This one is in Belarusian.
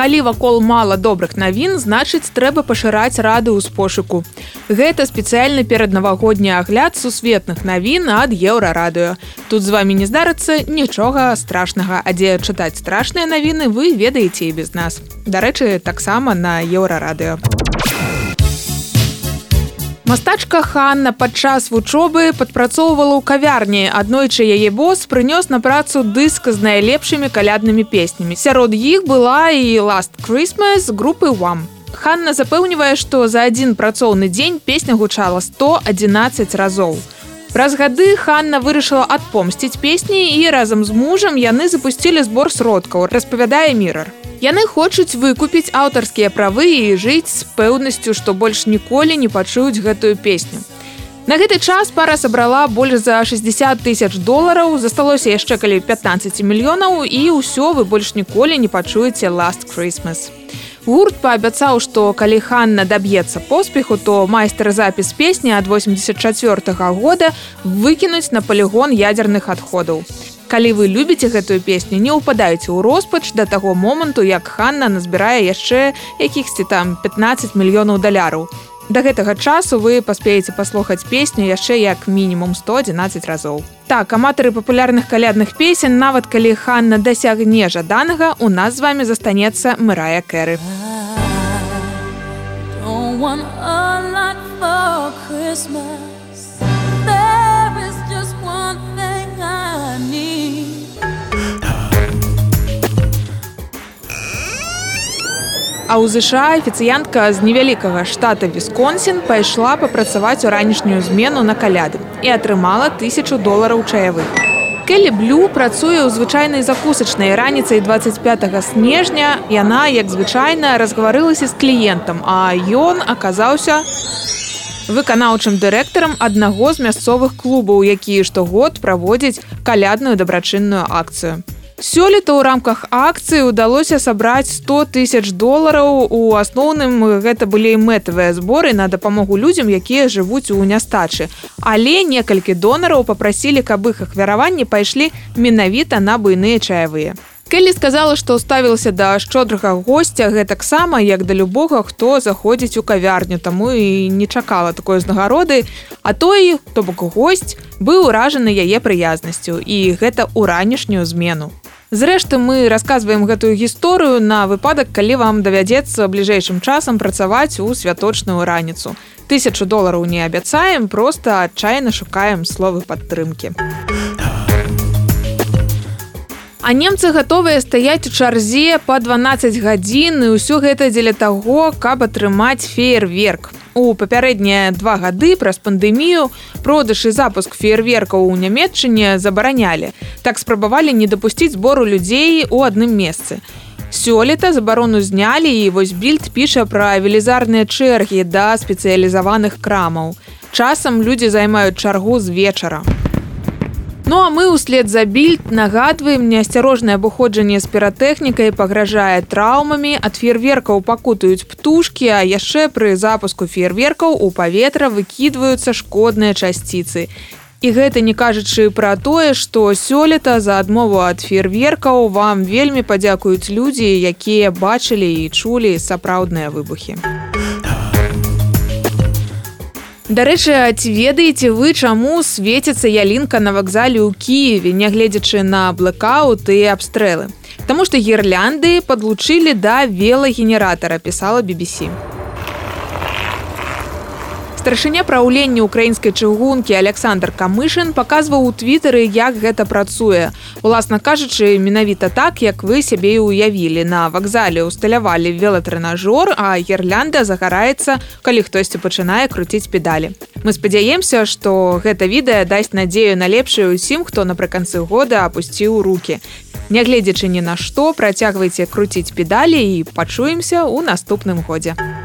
калі вакол мала добрых навін значыць трэба пашыраць радыус пошуку гэта спецыяльны перад навагодні агляд сусветных навін ад еўрарадыё. Тут з вами не здарыцца нічога страшнага а дзе чытаць страшныя навіны вы ведаеце і без нас. Дарэчы таксама на еўрарадыё Мастачка Ханна падчас вучобы падпрацоўвала ў кавярні. Аднойчы яе бос прынёс на працу дыск з найлепшымі каляднымі песнямі. Сярод іх была і last Christmas групы вам. Ханна запэўнівае, што за адзін працоўны дзень песня гучала 111 разоў. Праз гады Ханна вырашыла адпомсціць песні і разам з мужам яны запусцілі збор сродкаў, распавядае мірар. Яны хочуць выкупіць аўтарскія правы і жыць з пэўнасцю, што больш ніколі не пачуюць гэтую песню. На гэты час пара сабрала больш за 60 тысяч долараў, засталося яшчэ калі 15 мільёнаў і ўсё вы больш ніколі не пачуеце last Christmas. Гурт паабяцаў, што калі Ханна даб'ецца поспеху, то майстар запіс песні ад 84 -го года выкінуць на палігон ядзерных адходаў калі вы любіце гэтую песню не ўпадаеце ў роспач да таго моманту як Ханна назбірае яшчэ якіхсьці там 15 мільёнаў даляраў да гэтага часу вы паспееце паслухаць песню яшчэ як мінімум 111 разоў. Так аматары папулярных калядных песен нават калі Ханна дасягне жаданага у нас з вами застанецца мырая кэры. Christmas А ў ЗША афіцыянтка з невялікага штата Вісконсін пайшла папрацаваць у ранішнюю змену на каляды і атрымала тысячу долараў чаявых. Келі блю працуе ў звычайнай закусачнай раніцай 25 снежня яна як звычайна разгаварылася з кліентам, а ён аказаўся выканаўчым дырэктарам аднаго з мясцовых клубаў, якія штогод праводзяць калядную дабрачынную акцыю. Сёлета ў рамках акцыі ўдалося сабраць 100 тысяч долараў у асноўным гэта былі мэтавыя зборы на дапамогу людзям, якія жывуць у нястачы. Але некалькі донараў папрасілі, каб іх ахвяраванні пайшлі менавіта на буйныя чаявыя. Келлі сказала, што ставілася да шчодрага госця гэтаксама, як да любога, хто заходзіць у кавярню, таму і не чакала такой узнагароды, А той, то бок госць быў уражаны яе прыязнасцю і гэта ў ранішнюю змену. Зрэшты мы расказваем гэтую гісторыю на выпадак, калі вам давядзецца бліжэйшым часам працаваць у святочную раніцу. Тысячу долараў не абяцаем, просто адчайна шукаем словы падтрымкі. А немцы гатовыя стаяць у чарзе па 12 гадзін і ўсё гэта дзеля таго, каб атрымаць феерверк. У папярэднія два гады праз пандэмію продаж і запуск феерверкаў у нямметчыне забаранялі. Так спрабавалі не дапусціць збору людзей у адным месцы. Сёлета забарону знялі і вось більд піша пра велізарныя чэргі да спецыялізаваных крамаў. Часам людзі займаюць чаргу з вечара. Ну а мы ўслед за більд нагадваем неасцярожнае абыходжанне з піратэхнікай пагражае траўмамі ад фейерверкаў пакутаюць птушкі а яшчэ пры запуску фейерверкаў у паветра выкідваюцца шкодныя часціцы і гэта не кажучы пра тое што сёлета за адмову ад фейерверкаў вам вельмі падзякуюць людзі якія бачылі і чулі сапраўдныя выбухі Дарэчы, ці ведаеце вы, чаму свеціцца ялінка на вакзале ў Кіеве, нягледзячы на блэкаут і абстрэлы. Таму што гірлянды падлучылі да велагенератара, пісала BBC старшыня праўлення украінскай чыгункі александр камышын паказваў у твиттары як гэта працуе. Уласна кажучы менавіта так як вы сябе уявілі на вакзале усталявалі велатрэнажор а гірлянда загараецца калі хтосьці пачынае круціць педалі. Мы спадзяемся што гэта відэа дасць надзею на лепшую усім хто напрыканцы года апусціў руки нягледзячы ні на што працягвайце круціць педалі і пачуемся ў наступным годзе. у